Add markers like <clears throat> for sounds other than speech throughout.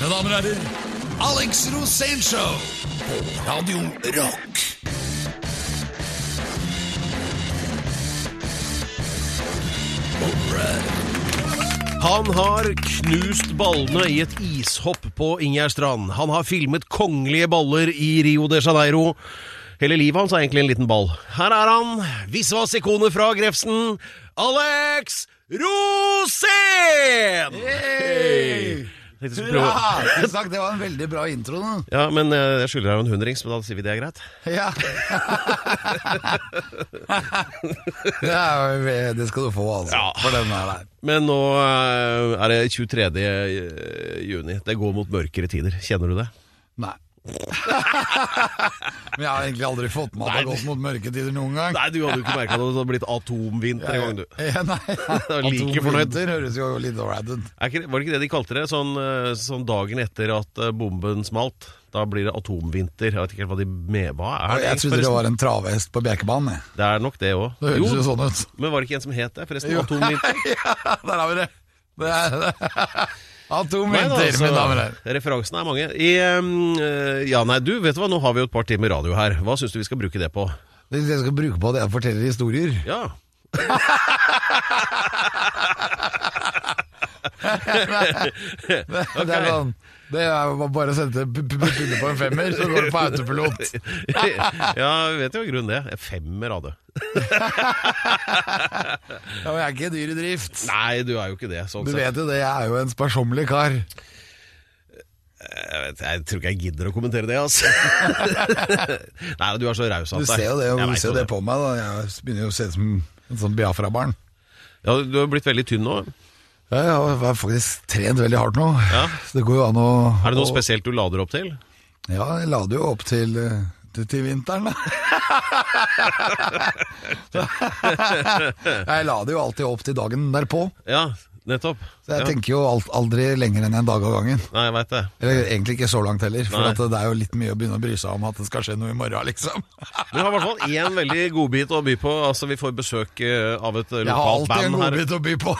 Mine damer og herrer, Alex Rosénshow på Radio Rock. Han har knust ballene i et ishopp på Ingjerdstrand. Han har filmet kongelige baller i Rio de Janeiro. Hele livet hans er egentlig en liten ball. Her er han, visvas-ikonet fra Grefsen, Alex Rosén! Hey! Ja, tusen takk, det var en veldig bra intro nå. Ja, men eh, jeg skylder deg jo en hundrings, men da sier vi det er greit. Ja. <laughs> ja, det skal du få, altså. Ja. For den er der. Men nå eh, er det 23. juni. Det går mot mørkere tider. Kjenner du det? Nei. <laughs> Men jeg har egentlig aldri fått med at det har gått mot mørketider noen gang. Nei, du hadde jo ikke merka det. Det hadde blitt atomvinter en gang, du. <laughs> Ja, nei, <laughs> like fornøyd. Høres jo litt ålreit ut. Var det ikke det de kalte det? Sånn, eh, sånn dagen etter at eh, bomben smalt. Da blir det atomvinter. Jeg vet ikke helt hva de med hva er. det Jeg trodde det var en travhest på Bjerkebanen. Det er nok det òg. Det høres jo sånn ut. men var det ikke en som het det, forresten? Jo. Atomvinter? ja, der har vi det. det er, da, Atomvinter, altså, mine damer og herrer. Referansene er mange. I, um, ja, nei, du, vet du hva, nå har vi jo et par timer radio her. Hva syns du vi skal bruke det på? Det jeg skal bruke på det jeg forteller historier. Ja. <laughs> <laughs> Det er sånn Det er bare å sette p- p- på en femmer, så går det på autopilot. <laughs> ja, vi vet jo i grunnen det. Femmer av det. <laughs> Ja, men jeg er ikke dyr i drift. Nei, du er jo ikke det. Sånn Du vet jo det, jeg er jo en sparsommelig kar. Jeg, vet, jeg tror ikke jeg gidder å kommentere det, altså. <laughs> Nei, du er så raus Du ser jo det, og du ser jo det på meg. da Jeg begynner jo å se ut som en sånn Biafra-barn. Ja, du har blitt veldig tynn nå. Ja, jeg har faktisk trent veldig hardt nå. Ja. Så det går jo an å Er det noe å- spesielt du lader opp til? Ja, jeg lader jo opp til, eh, til, til vinteren, da. <laughs> <laughs> jeg lader jo alltid opp til dagen derpå. Ja, nettopp. Så jeg ja. tenker jo alt, aldri lenger enn en dag av gangen. Nei, jeg vet det. Eller egentlig ikke så langt heller, for at det er jo litt mye å begynne å bry seg om at det skal skje noe i morgen, liksom. Du har i hvert fall én veldig godbit å by på. Altså, Vi får besøk eh, av et lokalt band her. Jeg har alltid en godbit å by på.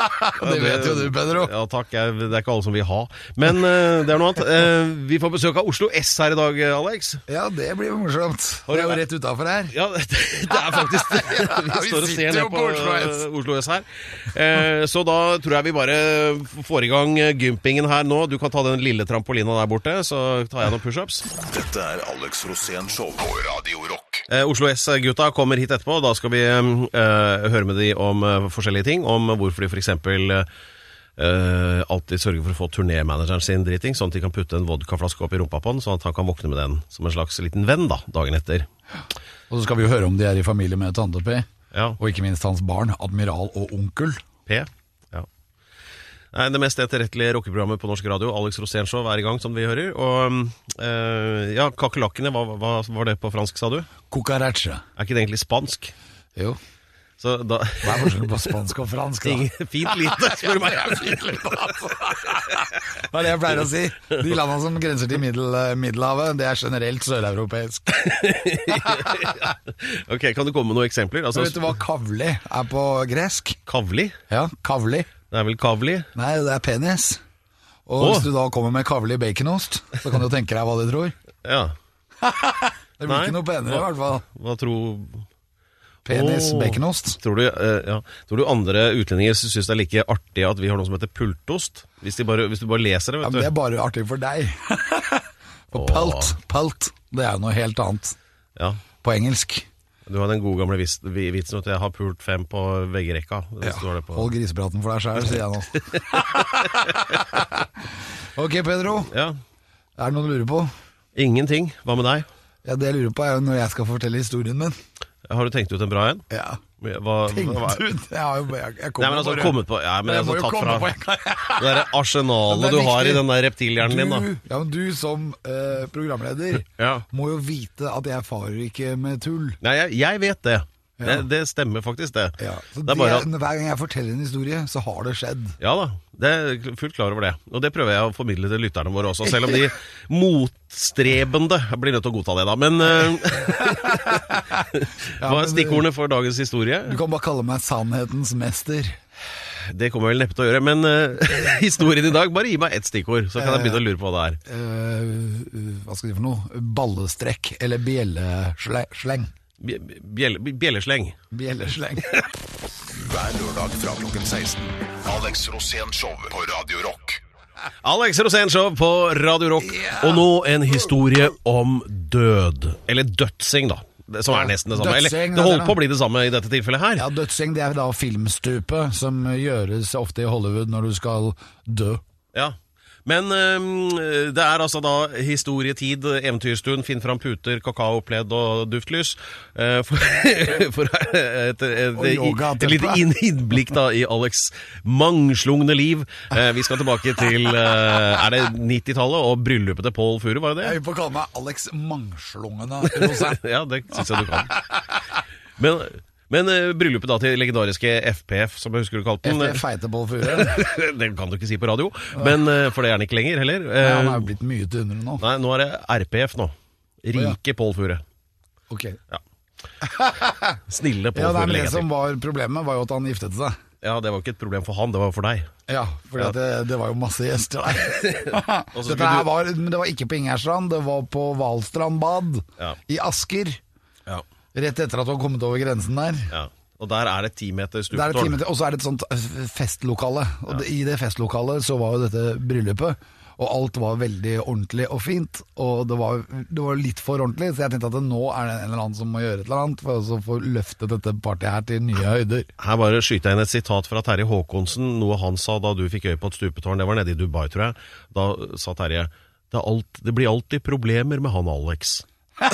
<laughs> Det vet jo du, Pedro. Ja takk, jeg, det er ikke alle som vil ha. Men eh, det er noe annet. Eh, vi får besøk av Oslo S her i dag, eh, Alex. Ja, det blir jo morsomt. Det er jo rett utafor her. Ja, det, <laughs> det er faktisk <laughs> det. Ja, Vi vi står og ser ned på på Oslo S. eh, her. Eh, Så da tror jeg vi bare får i gang eh, gympingen her nå. Du kan ta den lille trampolina der borte, så tar jeg noen pushups. Dette er Alex Rosén Show på Radio Rock. Eh, Oslo S-gutta kommer hit etterpå. Da skal vi eh, høre med de om eh, forskjellige ting. Om hvorfor de f.eks. Uh, alltid sørger for å få turnémanageren sin driting, sånn at de kan putte en vodkaflaske opp i rumpa på den, sånn at han kan våkne med den som en slags liten venn da, dagen etter. Og så skal vi jo høre om de er i familie med Tante P, Ja, og ikke minst hans barn, admiral og onkel. P. Nei, det mest etterrettelige rockeprogrammet på norsk radio, Alex Rosénshow, er i gang, som vi hører. Og eh, ja, kakerlakkene, hva, hva var det på fransk, sa du? Cucaracha. Er ikke det egentlig spansk? Jo. Så da Hva er forskjellen på spansk og fransk, da? <laughs> Fint lite, spør du meg. <laughs> Hva er det jeg pleier å si? De landene som grenser til middel, Middelhavet, det er generelt søreuropeisk. <laughs> Ok, Kan du komme med noen eksempler? Altså, Vet du hva kavli er på gresk? Kavli? Ja, kavli. Det er vel kavli? Nei, det er penis. Og Åh. hvis du da kommer med kavli baconost, så kan du tenke deg hva de tror. Ja. <laughs> Det blir Nei. ikke noe penere, i hvert fall. Hva tror Penis oh, baconost. Tror du, eh, ja. tror du andre utlendinger syns det er like artig at vi har noe som heter pultost? Hvis, bare, hvis du bare leser det, Ja, vet men det er bare artig for deg. <laughs> For oh. pult, pult, det er noe helt annet Ja. på engelsk. Du har den gode gamle vitsen at jeg har pult fem på veggrekka. Ja, på. Hold grisepraten for deg sjæl, sier jeg nå. <laughs> ok, Pedro. Ja. Er det noe du lurer på? Ingenting. Hva med deg? Ja, Det jeg lurer på, er jo når jeg skal fortelle historien min. Har du tenkt ut en bra en? Ja, Hva, hva, Tenkt hva- ut Jeg har jo jeg, jeg Nei, men altså, kommet på Ja, men Jeg må altså, jo tatt fra på <laughs> gang. det der arsenalet Det er du har i den der reptilhjernen din, da. Ja, men du som eh, programleder Ja. må jo vite at jeg farer ikke med tull. Nei, jeg, jeg vet det. Ja. det. Det stemmer faktisk, det. Ja, så det er bare at Hver gang jeg forteller en historie, så har det skjedd. Ja da, det er fullt klar over det. Og det prøver jeg å formidle til lytterne våre også, selv om de <laughs> motstrebende blir nødt til å godta det, da. Men eh, <laughs> <laughs> hva er stikkordene for dagens historie? Du kan bare kalle meg sannhetens mester. Det kommer jeg vel neppe til å gjøre, men uh, historien i dag, bare gi meg ett stikkord, så kan jeg begynne å lure på hva det er. Uh, hva skal jeg si for noe? Ballestrekk eller bjellesleng? Bje- Bjelle, bjellesleng. Bjellesleng. <laughs> Hver lørdag fra klokken 16. Alex Rosén Show på Radio Rock. Alex Rosénshow på Radio Rock. Og nå en historie om død. Eller dødsing, da. Som er nesten det samme. Dødsing, det det er holder det. på å bli det samme i dette tilfellet her. Ja, Dødsing det er da filmstupe som gjøres ofte i Hollywood når du skal dø. Ja. Men øhm, det er altså da historietid, eventyrstund, finn fram puter, kakao, pledd og duftlys. eh, for <laughs> for et, et, et, et, lite innblikk da i Alex' mangslungne liv. Eh, vi skal tilbake til eh, Er det 90-tallet og bryllupet til Paul Furu, var det det? Jeg vil kalle meg Alex Mangslungne Rosé. <laughs> Ja, det syns jeg du kan. Men, men eh, bryllupet da til legendariske FPF, som jeg husker du kalte den FPF-feite-Pål-Fure <laughs> Det kan du ikke si på radio, men, eh, for det er han ikke lenger heller. Nei, Han Eh, er jo blitt mye tynnere nå. Nei, nå er det RPF nå. Rike Pål Fure. Ok. <laughs> Snille Pål Ja, nei, Fure. men Det som var problemet, var jo at han giftet seg. Ja, det var ikke et problem for han, det var for deg. Ja, for det, det var jo masse gjester der. <laughs> Dette her du- var, men det var ikke på Ingerstrand, det var på Valstrand bad Ja. i Asker. Ja. Rett etter at du har kommet over grensen der. ja. Og der er det ti meter er stupetårn. og så er det et sånt øh, festlokale. Og ja. I det festlokalet så var jo dette bryllupet, og alt var veldig ordentlig og fint. Og det var, det var litt for ordentlig, så jeg tenkte at nå er det en eller annen som må gjøre et eller annet for å få løftet dette partiet her til nye høyder. Her bare skyter jeg inn et sitat fra Terje Håkonsen, noe han sa da du fikk øye på et stupetårn. Det var nede i Dubai, tror jeg. Da sa Terje det, alt, det blir alltid problemer med han Alex. <laughs>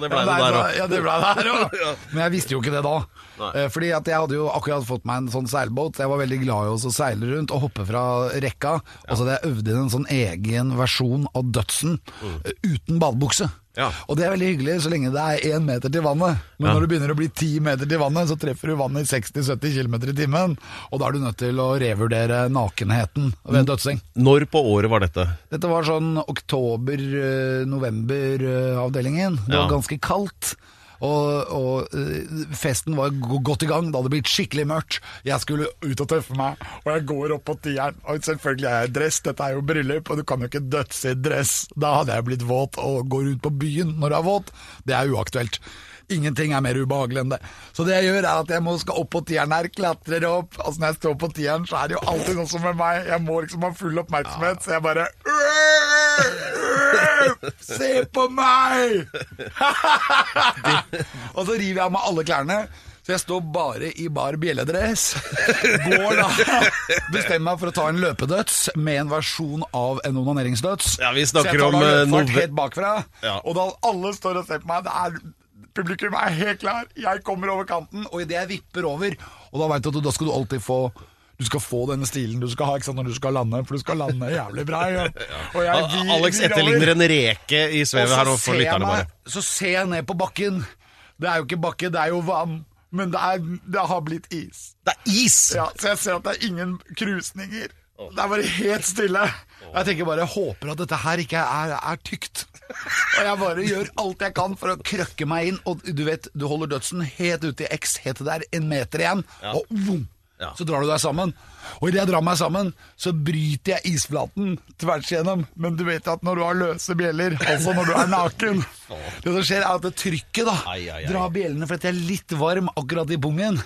Og det ble det der òg. ja, det ble det her òg. <laughs> Men jeg visste jo ikke det da. Nei. Fordi at jeg hadde jo akkurat fått meg en sånn seilbåt, så jeg var veldig glad i å seile rundt og hoppe fra rekka. Og så hadde jeg øvd inn en sånn egen versjon av dødsen mm. uten badebukse. Ja. Og det er veldig hyggelig så lenge det er én meter til vannet. Men Ja. når det begynner å bli ti meter til vannet, så treffer du vannet i 60-70 km i timen. Og da er du nødt til å revurdere nakenheten ved ved dødseng. Når på året var dette? Dette var sånn oktober-november-avdelingen. Det Ja. var ganske kaldt. Og, og eh, festen var godt i gang. Det hadde blitt skikkelig mørkt. Jeg skulle ut og tøffe meg, og jeg går opp på tieren. Og selvfølgelig er jeg i dress, dette er jo bryllup, og du kan jo ikke dødse i dress. Da hadde jeg blitt våt, og går ut på byen når du er våt, det er uaktuelt. Ingenting er mer ubehagelig enn det. Så det jeg gjør, er at jeg må skal opp på tieren her, klatrer opp. Altså Når jeg står på tieren, så er det jo alltid noe som med meg. Jeg må liksom ha full oppmerksomhet, så jeg bare Se på meg! <laughs> og så river jeg av meg alle klærne. Så jeg står bare i bar bjelledress. Går da Bestemmer meg for å ta en løpedøds med en versjon av en onaneringsdøds. Ja, vi snakker Så jeg tar om, da eh, løpefart helt bakfra. Ja. Og da alle står og ser på meg. Det er Publikum er helt klar. Jeg kommer over kanten, og idet jeg vipper over Og da veit du at da skal du alltid få du skal få denne stilen du skal ha sant, når du skal lande, for du skal lande jævlig bra. <laughs> Ja. Vir- Alex etterligner en reke i svevet her nå for lytterne bare. Så ser jeg ned på bakken. Det er jo ikke bakke, det er jo vann. Men det, er, det har blitt is. Det er is! Ja, så jeg ser at det er ingen krusninger. Det er bare helt stille. Jeg tenker bare, jeg håper at dette her ikke er, er tykt. Og jeg bare gjør alt jeg kan for å krøkke meg inn. Og du vet, du holder dødsen helt ute i X, helt til det er en meter igjen. Og vum, Ja. så drar du deg sammen. Og idet jeg drar meg sammen, så bryter jeg isflaten tvers igjennom. Men du vet at når du har løse bjeller, altså når du er naken <laughs> Det som skjer, er at det trykket da Ai, ai, ai. drar bjellene fordi jeg er litt varm akkurat i pungen.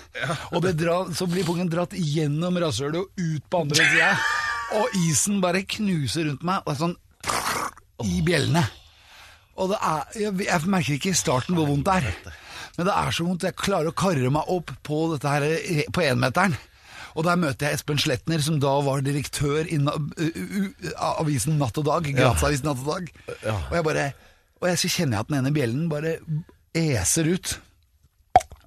Og det drar, så blir pungen dratt gjennom rasshølet og ut på andre sida. <laughs> Og isen bare knuser rundt meg, og er sånn i bjellene. Og det er, jeg, jeg merker ikke i starten hvor vondt det er. Men det er så vondt. Jeg klarer å karre meg opp på dette her eh, på énmeteren. Og der møter jeg Espen Sletner, som da var direktør i avisen Natt og Dag. Natt og Dag. Og jeg bare Og jeg så kjenner jeg at den ene bjellen bare eser ut.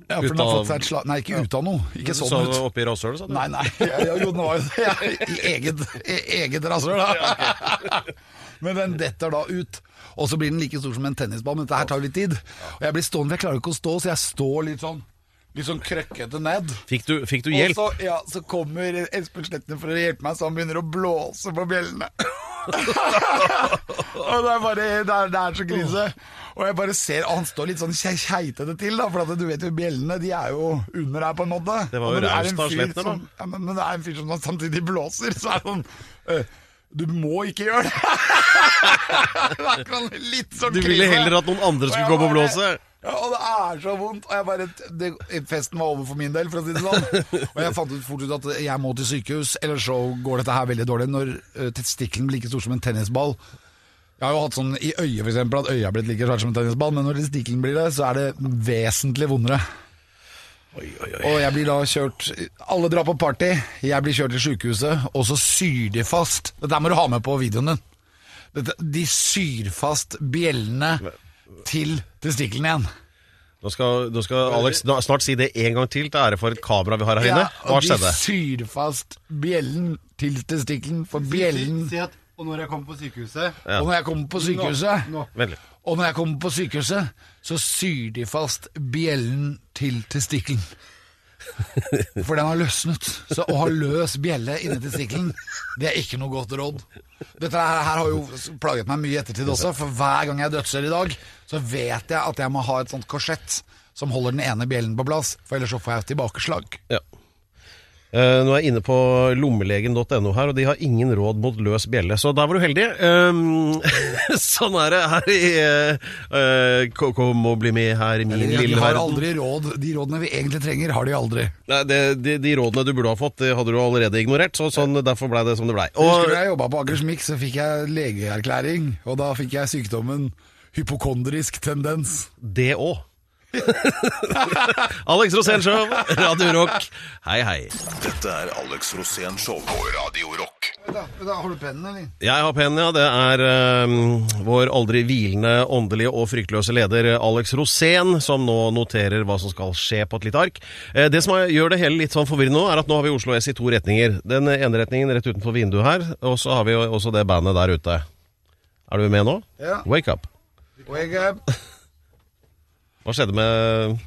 Ja, for den har fått seg et slag Nei, ikke ut av noe. Ikke Du sånn sa ut. det oppi rasshølet, sa du? Nei, nei. Ja, jo, den var jo det. I eget, i eget rasshøl, da. <laughs> Men den detter da ut. Og så blir den like stor som en tennisball, men dette her tar litt tid. Og jeg blir stående, jeg klarer ikke å stå, så jeg står litt sånn Litt sånn krøkkete ned. Fikk du, fikk du hjelp? Og så, ja, så kommer Espen Sletten for å hjelpe meg, så han begynner å blåse på bjellene. Og det er bare det er, det er så krise. Og jeg bare ser og Han står litt sånn keitete til, da, for du vet jo bjellene de er jo under her på en måte. Det var jo raust av fyr da. Ja, men, men det er en fyr som samtidig blåser, så er det sånn øh, Du må ikke gjøre det! <laughs> det er litt sånn Du ville heller at noen andre skulle komme og blåse? Ja, og det er så vondt. Og jeg bare, det, festen var over for min del, for å si det sånn. Og jeg fant ut fort ut at jeg må til sykehus, ellers så går dette her veldig dårlig. Når uh, testikkelen blir like stor som en tennisball Jeg har jo hatt sånn i øyet, eksempel, at øyet er blitt like svært som en tennisball, men når testikkelen blir det, så er det vesentlig vondere. Og jeg blir da kjørt Alle drar på party, jeg blir kjørt til sykehuset, og så syr de fast Dette må du ha med på videoen din. Dette, de syr fast bjellene til testikkelen igjen. Nå skal, nå skal Alex snart si det en gang til til ære for et kamera vi har her inne. Hva og skjedde? de syr fast bjellen til testikkelen, for bjellen Si at Og når jeg kommer på sykehuset Ja. Og når jeg kommer på sykehuset Nå. nå. Og når jeg kommer på sykehuset, så syr de fast bjellen til testikkelen. For den har løsnet. Så å ha løs bjelle inni testikkelen, det er ikke noe godt råd. Dette her, her har jo plaget meg mye i ettertid også, for hver gang jeg dødser i dag, så vet jeg at jeg må ha et sånt korsett som holder den ene bjellen på plass, for ellers så får jeg tilbakeslag. Ja. Eh, nå er jeg inne på lommelegen.no her, og de har ingen råd mot løs bjelle, så der var du heldig. Um, <laughs> sånn er det her i uh, Kom og bli med her i min De, lille har verden. aldri råd. De rådene vi egentlig trenger, har de aldri. Nei, det, de, de rådene du burde ha fått, det hadde du allerede ignorert, så sånn, derfor blei det som det blei. Husker du jeg jobba på Akers Mix, så fikk jeg legeerklæring, og da fikk jeg sykdommen hypokondrisk tendens. det òg. <laughs> Alex Rosén Show, Radio Rock. Hei, hei. Dette er Alex Rosén Show på Radio Rock. Da, har du pennen, eller? Jeg har pennen, ja. Det er um, vår aldri hvilende, åndelige og fryktløse leder Alex Rosén som nå noterer hva som skal skje på et lite ark. Eh, det som er- gjør det hele litt sånn forvirrende nå, er at nå har vi Oslo S i to retninger. Den ene retningen rett utenfor vinduet her, og så har vi jo også det bandet der ute. Er du med nå? Ja. Wake up. Wake up. Hva skjedde med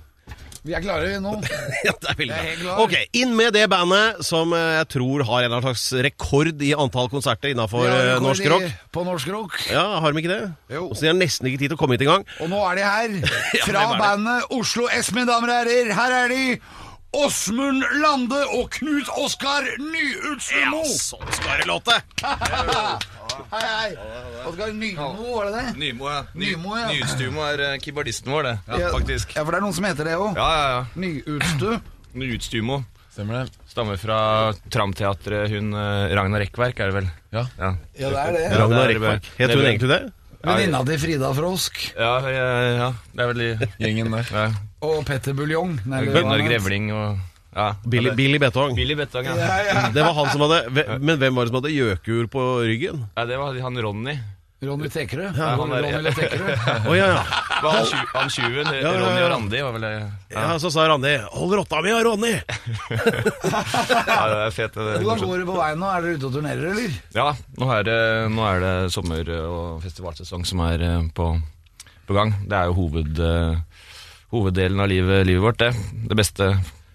Vi er klare nå. <laughs> ja, det er veldig Jeg er bra. klar. Ok, inn med det bandet som eh, jeg tror har en eller annen slags rekord i antall konserter innafor Vi har rekord norsk i- rock. På norsk rock. Ja, har de ikke det? Jo. Så de har nesten ikke tid til å komme hit engang. Og nå er de her. <laughs> Fra det? bandet Oslo S, mine damer og herrer. Her er de. Åsmund Lande og Knut Oskar Nyutstemo. sånn skal det låte! <laughs> Hei, hei. Oddgar Nymo, var det det? Nymo, ja. Nymo, ja. Nyutstumo er kibardisten keyboardisten vår, det. Ja, faktisk. Ja, for det er noen som heter det òg. Ja, ja, ja. Nyutstu. <clears throat> Nyutstumo. Stemmer det? Stammer fra Tramteatret. Hun eh, Ragna Rekkverk, er det vel? Ja. Ja, Ja, det er det. Ja, Ragnar det er- Rekkverk. det Het er- hun egentlig det? Venninna til Frida Frosk ja, ja, ja. Det er vel de Gjengen der. ja. og Petter Buljong. Nei, eller hva Gunnar han het. Grevling og ja, Billy, Billy Betong. Billy Betong, ja. Ja, ja. Det var han som hadde <laughs> Men hvem var det som hadde gjøkur på ryggen? ja. Det var han Ronny. Ronny Tekerød. Ja, han er- Ronny Le Tekerød. <laughs> Ja, ja. Han, han tjuven? ja, ja. Ronny og Randi var vel det. ja. Så sa Randi 'Hold rotta mi, Ronny'! <laughs> Ja, det er fett. Det Hvordan går det på veien nå? Er dere ute og turnerer, eller? Ja, nå er det, nå er det sommer- og festivalsesong som er eh, på, på gang. Det er jo hoved, eh, hoveddelen av livet, livet vårt, det. Det beste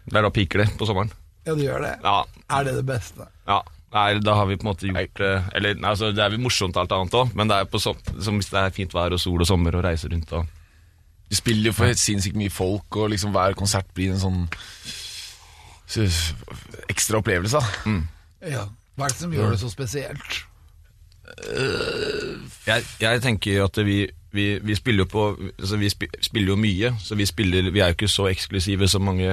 Det er da piker det på sommeren. Ja, det gjør det. Ja. Er det det beste? ja. Nei, da har vi på en måte gjort det Eller nei, altså, det er jo morsomt alt annet òg, men det er på som, som hvis det er fint vær og sol og sommer og reise rundt og Du spiller jo for helt sinnssykt mye folk, og liksom hver konsert blir en sånn så, ekstra opplevelse. da. Ja. Hva er det som gjør det så spesielt? Jeg, jeg tenker at vi, vi, vi spiller jo på altså Vi spiller jo mye, så vi, spiller, vi er jo ikke så eksklusive som mange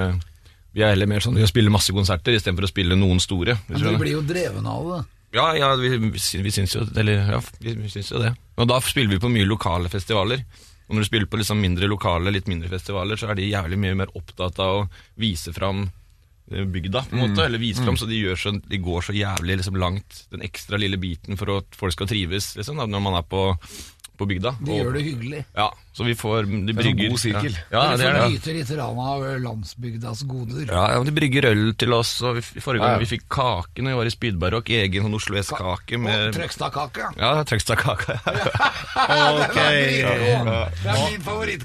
Vi er heller mer sånn Vi spiller masse konserter istedenfor å spille noen store. Men du blir jo dreven av det. Ja, ja vi, vi, syns jo Eller ja, vi, vi syns jo det. Og da spiller vi på mye lokale festivaler. Og når du spiller på liksom mindre lokale, litt mindre festivaler, så er de jævlig mye mer opptatt av å vise fram eh, bygda, på en måte. Eller vise fram, så de, gjør så, de går så jævlig liksom, langt, den ekstra lille biten for at folk skal trives, liksom, når man er på, på bygda. De Og- gjør det hyggelig. Ja, så vi får De er en god sirkel. Ja, ja det Dere er får det. nyte litt av landsbygdas goder. Ja, ja, de brygger øl til oss, og vi, forrige gang Ja, ja. vi fikk kake når vi var i Spydbarokk, egen sånn Oslo S-kake Og med Trøgstadkake. Ja, Trøgstadkake. <laughs> <laughs> Ok. Det er min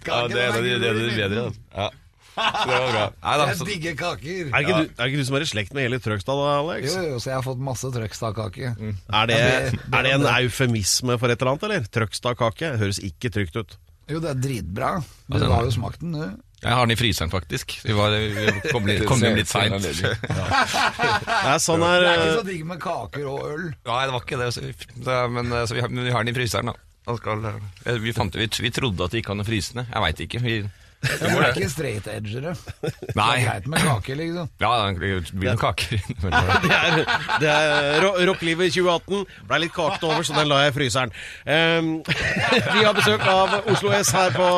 Ja, det er en av de, det det bedre. Ja. Så det var bra. Nei, da, Jeg så, digger kaker. Er det, ikke du, er det ikke du som er i slekt med hele Trøgstad, da, Alex? Jo, jo, så jeg har fått masse Trøgstad-kake. Er det, er det en eufemisme for et eller annet, eller? Trøgstad-kake? Høres ikke trygt ut. Jo, det er dritbra. Du den har er- jo smakt den, du. jeg har den i fryseren, faktisk. Vi, var, vi <laughs> kom, litt, kom hjem litt seint. Det er <laughs> sånn Det er ikke eh, så digg med kaker og øl. Nei, det var ikke det. Så, vi- det men eh, så vi, har, men vi har den i fryseren, da. Han skal, eh, vi, fant, vi, vi trodde at det gikk an å fryse den. Jeg veit ikke. Vi, Det er ikke straight edgere. Det er greit med kake, liksom. Ja, det blir noen kaker. <laughs> Det er, det er ro- rocklivet 2018. Ble litt kakete over, så den la jeg i fryseren. Um, <laughs> vi har besøk av Oslo S her på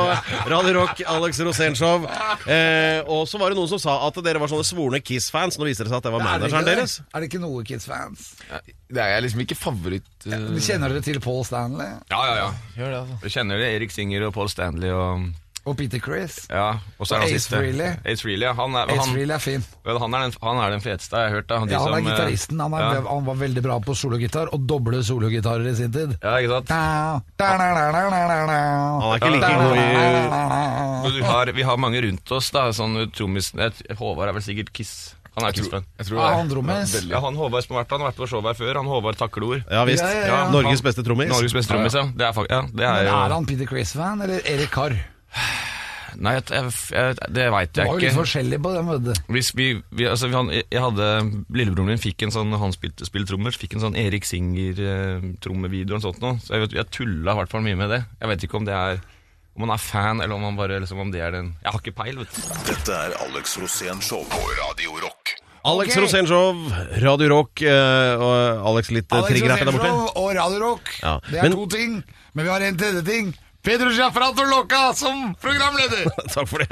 Radio Rock, Alex Rosénshow. Uh, og så var det noen som sa at dere var sånne svorne Kiss-fans. Nå viser det seg at det var Er manageren deres. er det ikke noe Kiss-fans? Det er liksom ikke favoritt... eh, Kjenner dere til Paul Stanley Ja, ja, ja. Gjør det, altså. Kjenner dere Erik Singer og Paul Stanley og og Peter Chris? Ja, og så er han Ace siste. Frehley. Ace Frehley, ja. Han er, Ace han, Frehley er fin. vel, han, er den, han er den feteste jeg har hørt. Da. De Ja, han er som, eh, gitaristen. Han, er- ja. han var veldig bra på sologitar, og doble sologitarer i sin tid. Ja, ikke sant? Han er ikke like god i Og du har, vi har mange rundt oss, da. Sånn trommisen jeg- Håvard er vel sikkert Kiss. Han er. Jeg tror det. han trommis. Ja, han Håvard som har vært, han har vært på show her før. Han Håvard Takleord. Ja visst. Ja, ja, ja. Norges beste trommis. Norges beste trommis, ja. Det er, fak- ja, det er Men jo er han Peter Chris-fan, eller Erik Carr? Nei, jeg, jeg, jeg, det veit Det jeg var jo litt forskjellig på den, vet du. Hvis vi, vi, altså, vi, hadde, jeg hadde Lillebroren min fikk en sånn Han spilte, spil trommer, fikk en sånn Erik Singer-trommevideo og sånt noe. Så jeg, vet, jeg tulla i hvert fall mye med det. Jeg vet ikke om det er Om han er fan, eller om man bare liksom, Om det er den Jeg har ikke peil, vet du. Dette er Alex Rosén Show på Radio Rock. Alex okay. Rosénshow, Radio Rock eh, og Alex litt uh, Alex trigger her der borte. Alex Rosénshow og Radio Rock. Ja, Det er men- to ting, men vi har en tredje ting. Pedro Giafrato Locca som programleder! <laughs> Takk for det.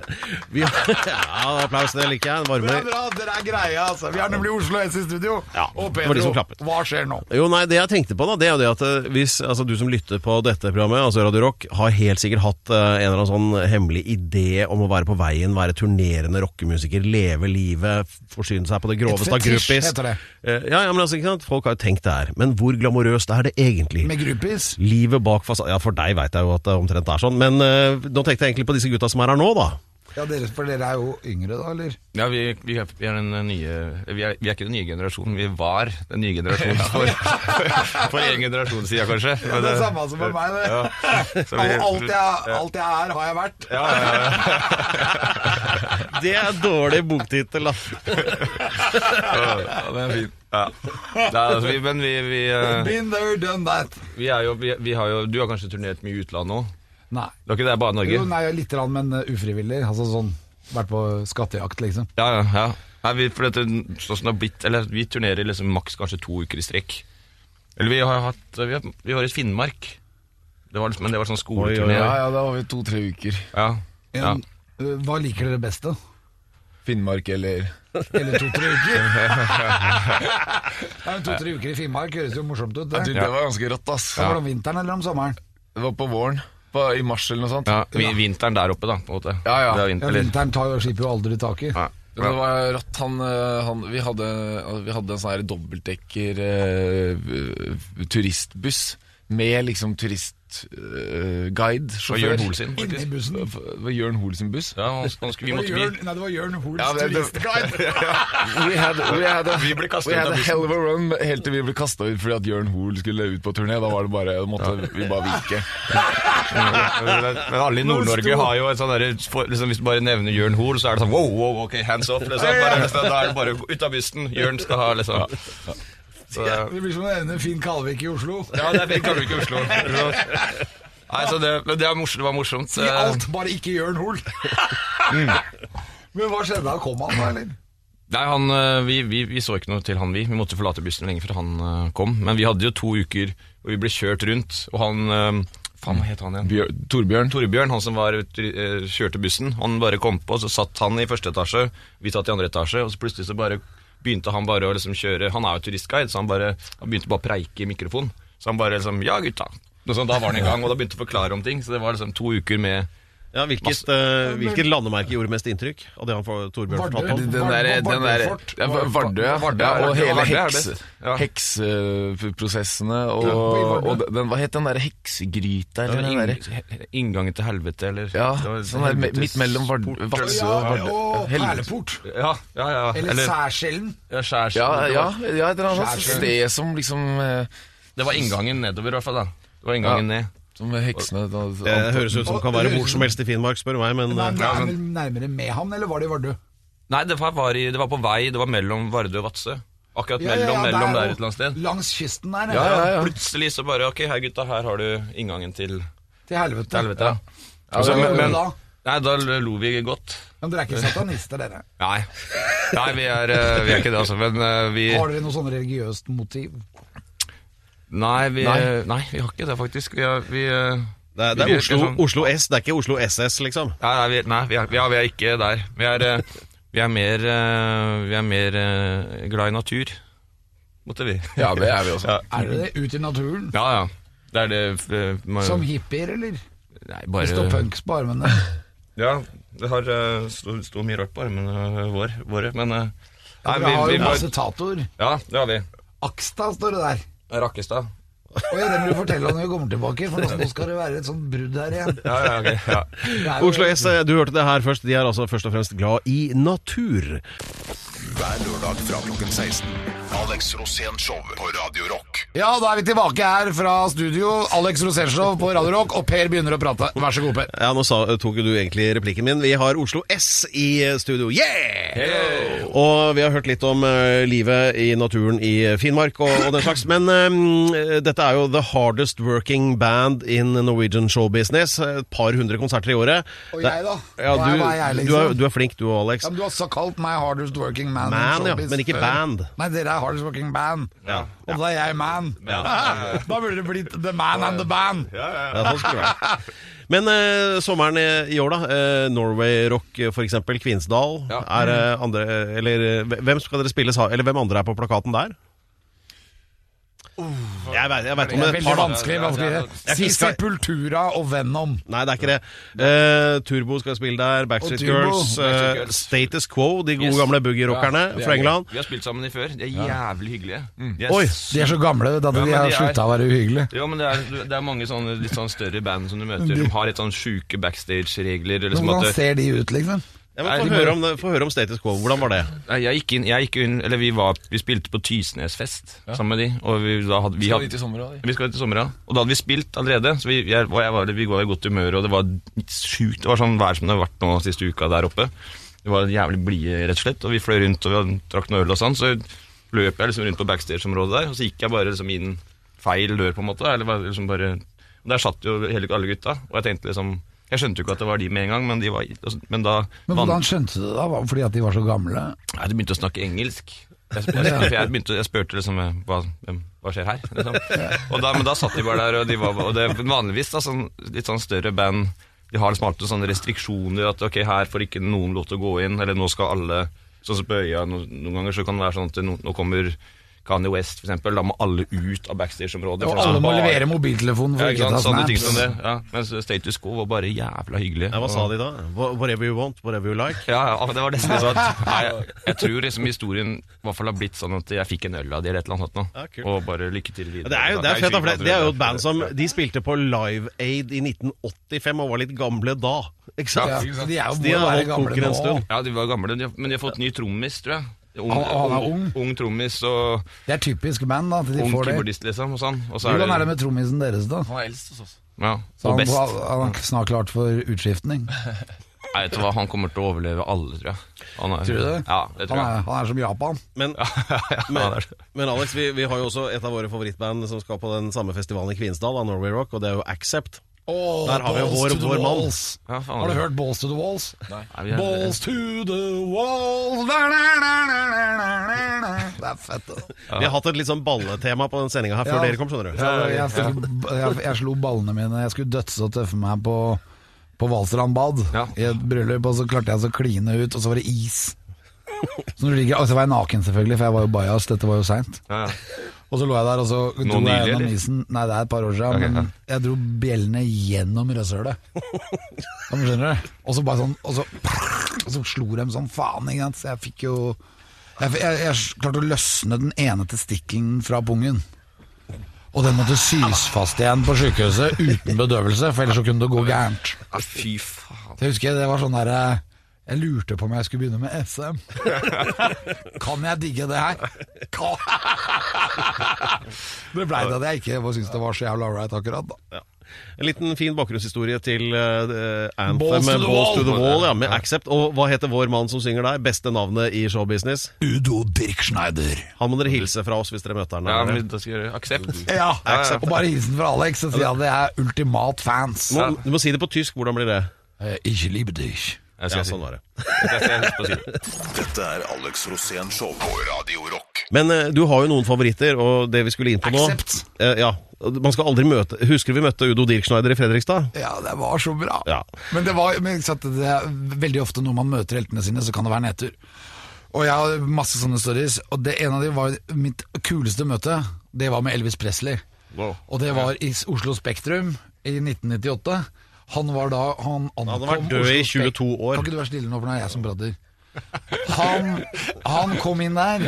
Vi har, <laughs> ja, applaus, det liker jeg. Er Varmer. bra, dere er greie, altså. Vi har nemlig Oslo S i studio. Ja, og Pedro, hva skjer nå? Jo, nei, Det jeg tenkte på, da, det er jo det at eh, hvis altså, du som lytter på dette programmet, altså Radio Rock, har helt sikkert hatt uh, en eller annen sånn hemmelig idé om å være på veien, være turnerende rockemusiker, leve livet, forsyne seg på det groveste av groupies. heter det. Eh, ja, ja, men altså, ikke sant? Folk har jo tenkt det her. Men hvor glamorøst er det egentlig? Med groupies? Livet bak fasaden Ja, for deg veit jeg jo at det omtrent er sånn, men eh, nå tenkte jeg egentlig på disse gutta som er her nå, da. Ja, dere, for dere er jo yngre da, eller? Ja, vi, vi, er, vi er den nye vi er, vi er ikke den nye generasjonen, vi var den nye generasjonen <laughs> for, for en generasjon siden, kanskje. Men, det er det samme som for meg, det. Ja. <laughs> Så vi- Alt jeg, alt jeg er, har jeg vært. Ja, ja, ja. <laughs> Det er dårlig boktittel, da. ja, den er fin. Ja. Er, altså, vi, men vi, vi, eh, Been there, done that. vi er jo, vi, vi har jo Du har kanskje turnert mye i utlandet nå? Nei. Det var ikke det, bare Norge? Jo, nei, litt, rann, men uh, ufrivillig. Altså sånn Vært på skattejakt, liksom. Ja, ja. ja. Nei, vi, for dette, sånn det har blitt, eller vi turnerer liksom maks kanskje to uker i strekk. Eller vi har hatt Vi, har, vi var i Finnmark. Det var, liksom- men det var sånn skoleturné. Ja, ja, da var vi to-tre uker. Ja. ja. En, uh, hva liker dere best, da? Finnmark eller Eller to-tre uker? <laughs> ja, To-tre uker i Finnmark høres jo morsomt ut. ja, du, Det. Det var ganske rått, ass. Det var det om vinteren eller om sommeren? Det var på våren. På, I mars eller noe sånt. ja vi, vinteren der oppe, da. På en måte. Ja, ja. Det er Ja, Vinteren tar jo skipet jo aldri tak i. Ja. Men det var rått. Han, eh, han, vi, hadde, vi hadde en sånn her dobbeltdekker eh, turistbuss med liksom turistguide. Var Jørn Hoel sin, Inni faktisk. bussen. Det var Jørn Hoel sin buss. Ja, han, han skulle, vi måtte Jørn, nei, det var Jørn Hoels Ja, turistguide. <laughs> We had, we had, a, <laughs> Vi ble kastet we ut had av a bussen. hell of a run helt til vi ble kasta ut fordi at Jørn Hoel skulle ut på turné. Da var det bare, måtte vi bare vike. <laughs> Men alle i Nord-Norge har jo et sånn derre for- liksom, Hvis du bare nevner Jørn Hoel, så er det sånn wow, wow, ok, hands off. Liksom. Bare, da er det bare ut av bussen. Jørn skal ha liksom så, Det blir som å nevne Finn Kalvik i Oslo. Ja, det er Finn Kalvik i Oslo. <laughs> Nei, så det, men det, er morsomt, det var morsomt. I alt, bare ikke Jørn Hoel. <laughs> Men hva skjedde? Kom han da, eller? Nei, han, eh, vi, vi, vi så ikke noe til han, vi. Vi måtte forlate bussen lenge før han eh, kom. Men vi hadde jo to uker og vi ble kjørt rundt, og han eh, Faen, hva het han igjen? Bjør, Torbjørn. Torbjørn, han som var, kjørte bussen, han bare kom på, så satt han i første etasje, vi satt i andre etasje, og så plutselig så bare begynte han bare å liksom kjøre Han er jo turistguide, så han bare han begynte bare å preike i mikrofon. Så han bare liksom Ja, gutta. Og så, da var han i gang, og da begynte å forklare om ting. Så det var liksom to uker med Ja, hvilket, uh, hvilket landemerke gjorde mest inntrykk av det han får Torbjørn fortalte om? Den der, den der ja, Vardø, ja. Vardø, ja. Og hele heks, hekseprosessene og, Ja, og den, Hva het den der heksegryta? Eller den der, Inngangen til helvete, eller ja, sånn der midt mellom Vadsø og Vardø. Perleport. Ja, ja, ja. Eller Særskjellen. ja, skjærs, Ja, ja, ja, et eller annet sted som liksom eh, det var inngangen nedover, i hvert fall. da Det var inngangen ned. Som heksene da- Det høres ut som det kan være hvor som helst i Finnmark, spør du meg, men Nei, eh, men er vel nærmere Mehamn, eller var det i Vardø? Nei, det var, var, i, det var på vei. Det var mellom Vardø og Vadsø. Akkurat Ja, ja, mellom, ja, mellom der der et eller annet sted. Langs kysten der, Ja, ja, ja. Plutselig så bare Ok, hei gutta, her har du inngangen til Til helvete. til helvete. Ja. Og så men- men- da? Nei, da lo vi godt. Men dere er ikke satanister, dere? Nei, Nei vi, er, eh, vi er ikke det, altså. Men eh, vi Har dere noe sånn religiøst motiv? Nei, vi, Nei. nei, vi har ikke det, faktisk. Vi er, vi, eh, det er, det vi er Oslo, sånn- Oslo S, det er ikke Oslo SS, liksom. Nei, nei, vi, nei vi, er, vi, er, vi er ikke der. Vi er, eh, vi er mer, eh, vi er mer eh, glad i natur, måtte vi. Ja, det er vi også. <laughs> Ja, Er dere det? Ut i naturen? ja. ja. Det er det eh, man- Som hippier, eller? Nei, Det står punks på armene. <laughs> Ja, det har sto, sto mye rart på armene vår, våre, men eh, nei, vi har jo masse tatoer. Ja, det har vi. Aksta står det der. Rakkestad. Oi, det må du fortelle når vi kommer tilbake, for nå skal det være et sånt brudd her igjen. Ja, ja, okay, Ja. <laughs> Oslo S, du hørte det her først. De er altså først og fremst glad i natur. Hver lørdag fra klokken 16. Alex Rosén Show på Radio Rock. Ja, da er vi tilbake her fra studio. Alex Rosenshov på Radio Rock, og Per begynner å prate. Vær så god, Per. Ja, nå sa, tok du egentlig replikken min. Vi har Oslo S i studio. Yeah! Og vi har hørt litt om uh, livet i naturen i Finnmark og, og den slags. Men um, dette er jo the hardest working band in Norwegian show business. Et par hundre konserter i året. Og jeg da? Ja, du, er jeg, du, liksom? er, du er flink du òg, Alex. Ja, men du har så kalt meg hardest working man. in Man, ja, men ikke band. Nei, dere er hardest working band. Ja. Og da er jeg man. <laughs> da burde det blitt The Man and the Band. Ja, ja, ja. ja. <laughs> Men eh, sommeren i, år, da. Eh, Norway Rock, f.eks. for eksempel. Kvinsdal. Ja. Er eh, andre Eller eh, hvem skal dere spille Eller hvem andre er på plakaten der? Jeg vet, jeg vet om Det er et veldig par, da. vanskelig. Vanskelig. Si Sepultura og Venom. Nei, det er ikke det. Eh, Turbo skal spille der. Backstreet Og Turbo. Girls. Backstreet eh, Girls. Status Quo, de gode Yes. gamle boogie-rockerne Ja, det er fra gøy. England. Vi har spilt sammen i før. De er jævlig hyggelige. De er Oi. s- De er så gamle da de Ja, de har er- slutta å være uhyggelige. Ja, men det er, det er mange sånne litt sånn større band som du møter. De har litt sånn sjuke backstage-regler. eller Men at Hvordan ser de ut, liksom? Ja, men Få høre, om det- få høre om Status Quo. Hvordan var det? Nei, jeg gikk inn, jeg gikk inn Eller vi var Vi spilte på Tysnesfest sammen med de. Og vi, da hadde, vi, Skal dit i sommer òg, vi skal dit i sommer, ja. Og da hadde vi spilt allerede. Så vi, jeg, og jeg var, vi var i godt humør, og det var sjukt. Det var sånn vær som det har vært nå siste uka der oppe. Det var jævlig blide, rett og slett. Og vi fløy rundt og vi hadde- drakk noe øl og sånn. Så løp jeg liksom rundt på backstage-området der, og så gikk jeg bare liksom inn feil dør, på en måte. Eller var liksom bare og Der satt jo hele, alle gutta, og jeg tenkte liksom Jeg skjønte jo ikke at det var de med en gang, men, de var, men da Men hvordan skjønte du det? da? Fordi at de var så gamle? Nei, de begynte å snakke engelsk. Jeg, jeg, jeg, jeg, begynte, jeg spurte liksom hva, hva skjer her? Liksom. Og da, men da satt de bare der, og, de var, og det, vanligvis da, sånn, litt sånn større band De har liksom alltid sånne restriksjoner at ok, her får ikke noen lov til å gå inn, eller nå skal alle Sånn som på øya, noen, noen ganger så kan det være sånn at nå, nå kommer Kanye West, for eksempel. Da må alle ut av backstage-området. Og alle må bare- levere mobiltelefonen for ja, ikke sant? Sånne ting som det. Ja. Mens Status Quo var bare jævla hyggelig. Ja, hva sa de da? Whatever you want, whatever you like. Ja, ja, det var nesten sånn at nei, jeg, jeg tror liksom historien i hvert fall har blitt sånn at jeg fikk en øl av de eller et eller annet sånt nå. Ja, og bare lykke til videre. Ja, Det er jo det er fett, da, for det, det er jo et band som De spilte på Live Aid i 1985 og var litt gamle da. Ikke sant? Ja, de er jo bare de har holdt en stund. Ja, de var gamle, men de har fått ny trommis, tror jeg. Ung, Han- han er ung? Ung trommis og Det er typisk band, da, at de ung får det. liksom. Og sånn. Og så Hvordan er det med trommisen deres, da? Han er eldst hos oss. Ja, Så og han, best. han er snart klart for utskiftning. <laughs> Nei, vet du hva, han kommer til å overleve alle, tror jeg. Han er, Tror du det? Ja, det Han tror jeg. er, han er som Japan. Men, <laughs> ja, men, han men Alex, vi, vi har jo også et av våre favorittband som skal på den samme festivalen i Kvinesdal, av Norway Rock, og det er jo Accept. Der har vi jo vår- to vår mann. walls. Ja, faen, Har du ja. hørt Balls to the Walls? Nei, vi Balls to the walls da, da, da. Det er fett, Ja. <laughs> Vi har hatt et litt sånn balletema på den sendinga her før Ja. dere kom, skjønner du. Så jeg, fikk, jeg, jeg slo ballene mine Jeg skulle dødse og tøffe meg på, på Valstrand bad Ja. i et bryllup, og så klarte jeg så å kline ut, og så var det is. Så når du ligger, og så var jeg naken, selvfølgelig, for jeg var jo bajas. Dette var jo seint. Ja, ja. Og så lå jeg der, og så dro jeg gjennom isen. Nei, det er et par år siden, Ok, ja. men jeg dro bjellene gjennom rasshølet. Ja, <laughs> Skjønner du? Og så bare sånn Og så, og så slo de sånn faen, ikke sant. Så jeg fikk jo Jeg, jeg, jeg klarte å løsne den ene testikkelen fra pungen. Og den måtte sys fast igjen på sykehuset uten bedøvelse, for ellers så kunne det gå gærent. Fy faen. Det husker jeg det var sånn der eh, Jeg lurte på om jeg skulle begynne med SM. <laughs> kan jeg digge det her? Kan... <laughs> det blei det at jeg ikke syntes det var så jævla ålreit akkurat, da. Ja. En liten fin bakgrunnshistorie til uh, Anthem Balls to the Balls to the Wall. Ja, med Accept. Og hva heter vår mann som synger der? Beste navnet i showbusiness? Udo Dirkschneider. Han må dere hilse fra oss hvis dere møter han. Ja, men da skal jeg gjøre aksept. <laughs> Ja, Accept. Og bare hilsen fra Alex og si at det er ultimat fans. Du må, du må si det på tysk. Hvordan blir det? Eh, Ich liebe dich. Jeg Ja, si sånn var det. Dette er Alex Rosén Show på Radio Rock. Men eh, du har jo noen favoritter, og det vi skulle inn på nå Accept. eh, Ja, man skal aldri møte Husker du vi møtte Udo Dirkschneider i Fredrikstad? Ja, det var så bra. Ja. Men det var men, ikke sant, det er veldig ofte når man møter heltene sine, så kan det være nedtur. Og jeg har masse sånne stories, og det ene av dem var mitt kuleste møte. Det var med Elvis Presley. Wow. Og det var i Oslo Spektrum i 1998. Han var da Han ankom Han hadde vært død i 22 år. Kan ikke du være stille nå, for nå er jeg som bradder. Han, han kom inn der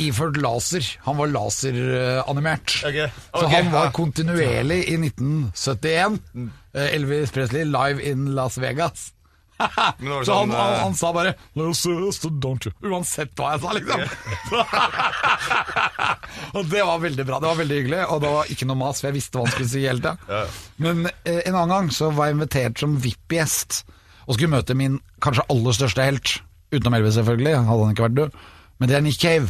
iført laser. Han var laseranimert. Så han var kontinuerlig i 1971. eh, Elvis Presley live in Las Vegas. <laughs> Så han, sånn, han, eh, han sa bare Uansett hva jeg sa, liksom. <laughs> og det var veldig bra. Det var veldig hyggelig, og det var ikke noe mas, for jeg visste hva han skulle si hele tida. Men eh, en annen gang så var jeg invitert som VIP-gjest og skulle møte min kanskje aller største helt. Utenom Elvis, selvfølgelig, hadde han ikke vært død. Men det er Nick Cave.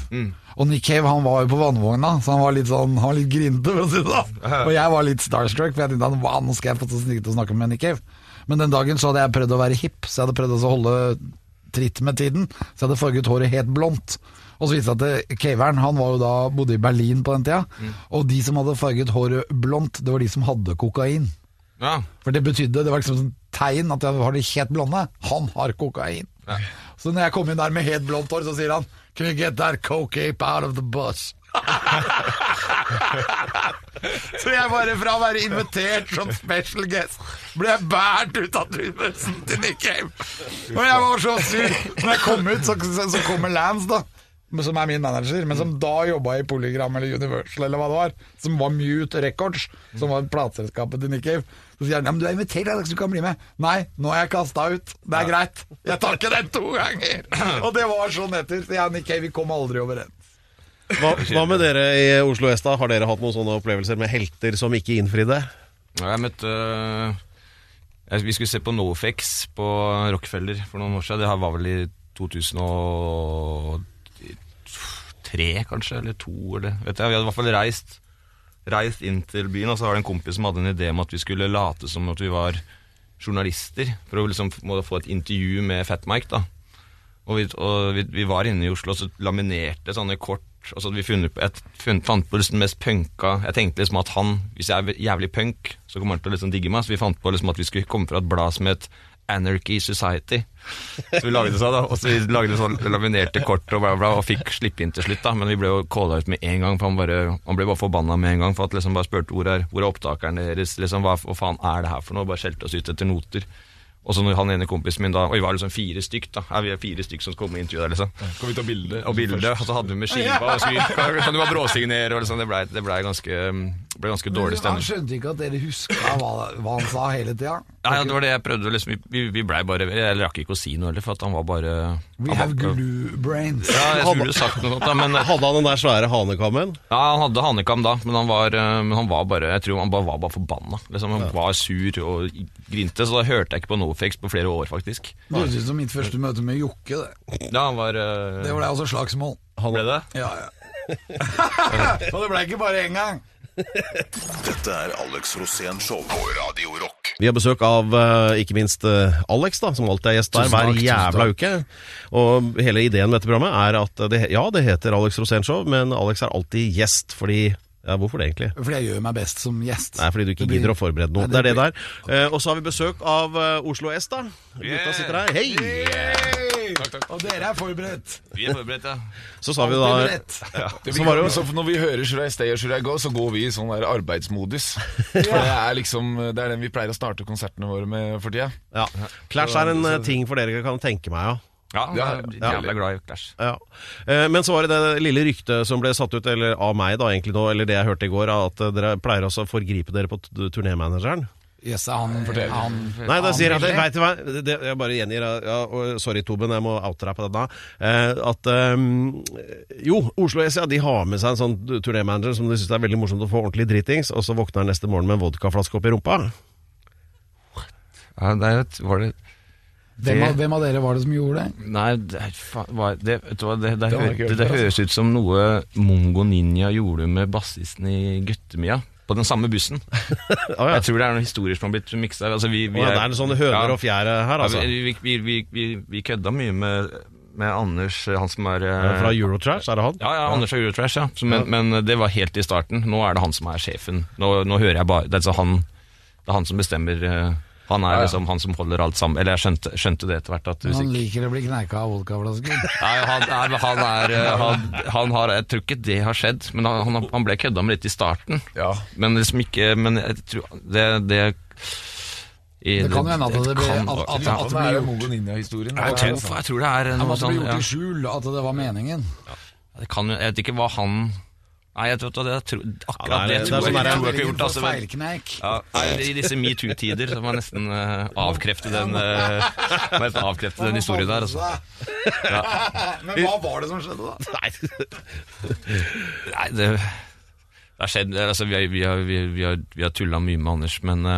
Og Nick Cave han var jo på vannvogna, så han var litt sånn Han var litt grinete, for å si det sånn. Og jeg var litt starstruck, for jeg tenkte han, wow, nå skal jeg få snike til å snakke med Nick Cave. Men den dagen så hadde jeg prøvd å være hipp, så jeg hadde prøvd å holde tritt med tiden. Så jeg hadde farget håret helt blondt. Og så viste det seg at caveren han var jo da, bodde i Berlin på den tida. Og de som hadde farget håret blondt, det var de som hadde kokain. Ja. For det betydde, det var liksom sånn tegn at jeg har de helt blonde. Han har kokain. Så når jeg kom inn der med helt blondt hår, så sier han Can you get that coke out of the bus? <laughs> så jeg bare fra å være invitert som special guest, ble jeg båret ut av bussen til Nick Cave. Og jeg var så sur. Når jeg kom ut, så, så, kommer Lance, da. Som er min manager, men som da jobba i Polygram eller Universal eller hva det var. Som var Mute Records, som var plateselskapet til Nick Cave. Så sier han ja, men du er invitert, Alex, du kan bli med. Nei, nå er jeg kasta ut. Det er greit. Jeg tar ikke den to ganger. Og det var sånn etter. Så jeg og Nick Cave vi kom aldri overens. Hva, hva med dere i Oslo S, da? Har dere hatt noen sånne opplevelser med helter som ikke innfridde? Ja, Jeg møtte jeg, Vi skulle se på Nofix på Rockefeller for noen år siden. Det var vel i 2003, kanskje, eller to, eller vet jeg. Vi hadde i hvert fall reist, reist inn til byen, og så var det en kompis som hadde en idé om at vi skulle late som at vi var journalister, for å liksom få et intervju med Fat Mike, da. Og, vi, og vi, vi var inne i Oslo og så laminerte sånne kort Altså vi funnet Jeg fant på liksom mest punka Jeg tenkte liksom at han, hvis jeg er jævlig punk, så kommer han til å liksom digge meg. Så vi fant på liksom at vi skulle komme fra et blad som het Anarchy Society. Så vi lagde sånn da, og så vi lagde sånn laminerte kort og bla, bla, og fikk slippe inn til slutt. da Men vi ble jo calla ut med en gang, for han, bare, han ble bare forbanna med en gang. For at liksom bare spurte hvor er, hvor er opptakeren deres, liksom hva faen er det her for noe? Bare skjelte oss ut etter noter. Og så når han ene kompisen min da Oi, var var liksom fire stykk, da. Er vi fire stykk som skal komme og intervjue deg, liksom. Kan vi ta bilde? Og bilde, og så hadde vi med skiva, og så <laughs> vi- kan du bare bråsignere, og liksom, det blei det ble ganske, ble ganske dårlig Han skjønte ikke at dere huska hva, hva han sa hele tida. Ja, ja, det var det jeg prøvde, liksom, vi- vi, blei bare Jeg rakk ikke å si noe heller, for at han var bare We han have glue brains. Ja, jeg skulle sagt noe sånt, da, men Hadde han den der svære hanekammen? Ja, han hadde hanekam da, men han var, eh, men han var bare Jeg tror han bare var bare forbanna. Liksom, han var sur og grinte, så da hørte jeg ikke på NoFX på flere år, faktisk. Det høres ut som mitt første møte med Jokke. Det, Ja, han var uh... det ble også slagsmål. Han, Ble det? Ja, ja. <laughs> Og det ble ikke bare én gang. Dette er Alex Rosén Show på Radio Rock. Vi har besøk av eh, ikke minst eh, Alex, da, som alltid er gjest der hver jævla uke. Og hele ideen med dette programmet er at det, ja, det heter Alex Rosén Show, men Alex er alltid gjest fordi ja, Hvorfor det, egentlig? Fordi jeg gjør meg best som gjest. Nei, fordi du ikke blir- gidder å forberede noe. Nei, det er det blir- der. Eh, og så har vi besøk av Oslo S, da. Gutta sitter her. Hei! Og dere er forberedt. Vi er forberedt, ja. Så sa vi da ja. Så var det jo- så når vi hører 'Should I stay or should I go', så går vi i sånn der arbeidsmodus. <laughs> For det er liksom Det er den vi pleier å starte konsertene våre med for tida. ja. Clash er en eh, ting for dere kan tenke meg, ja. Ja, jeg er jævla glad i Clash. Ja. Eh, Men så var det det lille ryktet som ble satt ut, eller av meg da egentlig nå, eller det jeg hørte i går, at eh, dere pleier også å forgripe dere på turnémanageren. Er han, forteller. han Nei, da sier Veldig. Vet du hva, det, jeg bare gjengir ja, Sorry, Toben, jeg må oute deg på denne. Eh, at eh, Jo, Oslo S ja, de har med seg en sånn turnémanager som de syns er veldig morsomt å få ordentlig dritings, og så våkner han neste morgen med en vodkaflaske oppi rumpa. Ja, det er, et- var det hvem, av, hvem av dere var det som gjorde det? Nei, det, det, vet du hva, det, det, det høres ut som noe Mongo Ninja gjorde med bassisten i Guttemia. På den samme bussen. <laughs> oh, ja. Jeg tror det er noen historier som har blitt miksa. Altså, vi, vi Å, ja, det er sånne høner og fjære her, Ja, altså. vi, vi, vi, vi, vi kødda mye med, med Anders, han som er eh, Fra Eurotrash, er det han? Ja, ja, Anders er Eurotrash, ja. Så, men, men det var helt i starten. Nå er det han som er sjefen. Nå, nå hører jeg bare Det er, altså han, det er han som bestemmer. Han er Ja, ja. liksom han som holder alt sammen. Eller jeg skjønte, skjønte det etter hvert. At Han liker å bli kneika av vodkaflasker. <laughs> Nei, han, er, han er eh, han, han har Jeg tror ikke det har skjedd, men han, han- ble kødda med litt i starten. Ja. Men liksom ikke Men jeg tror det Det, i, Det kan jo hende at det ble- kan- at- at- ja. at- er det Mongo Ninja-historien. jeg, tror, jeg tror det er noe sånn gjort i skjul, at det var meningen. Det kan, Jeg vet ikke hva han Nei, jeg, tror, jeg tror, akkurat Ja, det er- det, det tror sånn jeg, der- tror jeg ikke gjort. Altså, men, ja, I disse metoo-tider så må jeg nesten uh, avkrefte den uh, nesten avkrefte den historien der. Altså. <laughs> Men hva var det som skjedde, da? Nei. Nei, det, det har skjedd altså, Vi har, vi har, vi, vi har, har tulla mye med Anders, men det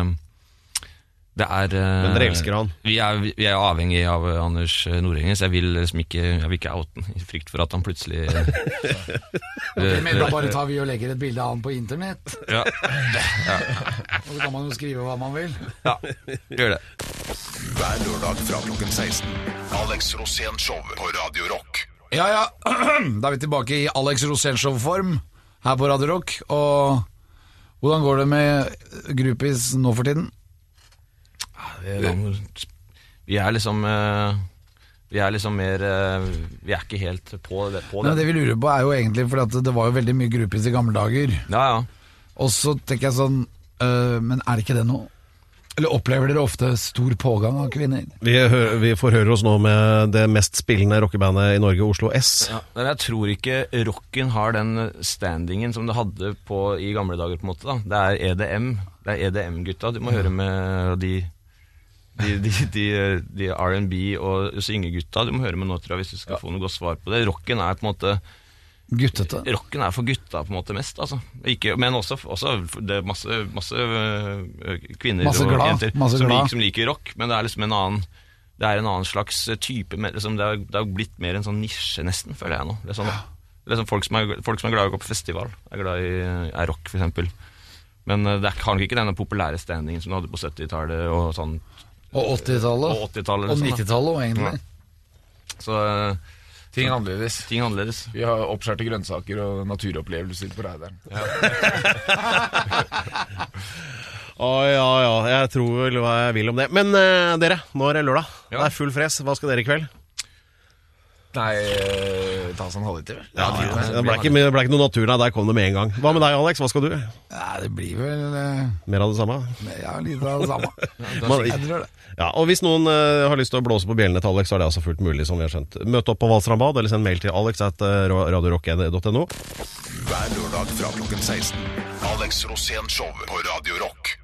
er eh, Men dere elsker han? Vi er, vi er avhengig av eh, Anders eh, Nordengen, så jeg vil liksom ikke Jeg vil ikke oute han i frykt for at han plutselig <laughs> okay, Men da bare tar vi og legger et bilde av han på internett, <laughs> ja, og så kan man jo skrive hva man vil. ja, gjør det. Hver lørdag fra klokken 16. Alex Rosén Show på Radio Rock. Ja, ja. <clears throat> Da er vi tilbake i Alex Rosénshow-form her på Radio Rock. Og hvordan går det med groupies nå for tiden? Vi er liksom eh, Vi er liksom mer eh, Vi er ikke helt på det. På Men det. det vi lurer på er jo egentlig For det var jo veldig mye groupies i gamle dager. Ja, ja. Og så tenker jeg sånn øh, Men er det ikke det nå? Eller opplever dere ofte stor pågang av kvinner? Vi, hø- vi forhører oss nå med det mest spillende rockebandet i Norge, Oslo S. Ja, men jeg tror ikke rocken har den standingen som det hadde på, i gamle dager. på en måte da. Det er EDM. Det er EDM-gutta. Du må høre med de de, de, de, de R&B og syngegutta. Du må høre med nå, tror jeg, hvis du skal få noe godt svar på det. Rocken er på en måte Guttete? Rocken er for gutta på en måte mest, altså. Ikke, men også, også det er masse, masse øh, kvinner Masse og glad, jenter masse som, liker, som liker rock, men det er liksom en annen det er en annen slags type liksom, det, har, det har blitt mer en sånn nisje, nesten, føler jeg nå. Det er sånn, det er sånn folk, som er, folk som er glad i å gå på festival, er glad i er rock, eksempel. Men øh, det har ikke denne populære standingen som du hadde på 70-tallet og sånn. Og 80-tallet? Og 80-tallet, Og liksom, 90-tallet òg, egentlig. Så øh, Ting er annerledes. ting er annerledes. Vi har oppskjærte grønnsaker og naturopplevelser på Reideren. <laughs> Å ja ja, jeg tror vel hva jeg vil om det. Men uh, dere, nå er det lørdag. Ja. Det er full fres. Hva skal dere i kveld? Nei, eh, ta oss en halvliter, vel. Ja, det ble ikke, det ble ikke noe natur, nei. Der kom det med en gang. Hva med deg, Alex? Hva skal du? Ja, det blir vel eh, Mer av det samme? Ja, litt av det samme. <laughs> Man, Jeg tror det. ja, og Hvis noen eh, har lyst til å blåse på bjellene til Alex, så er det altså fullt mulig. som vi har skjønt. Møt opp på Valstrandbad, eller send mail til alex at eh, radiorock.no. Hver lørdag fra klokken 16. Alex Rosén Show på Radio Rock.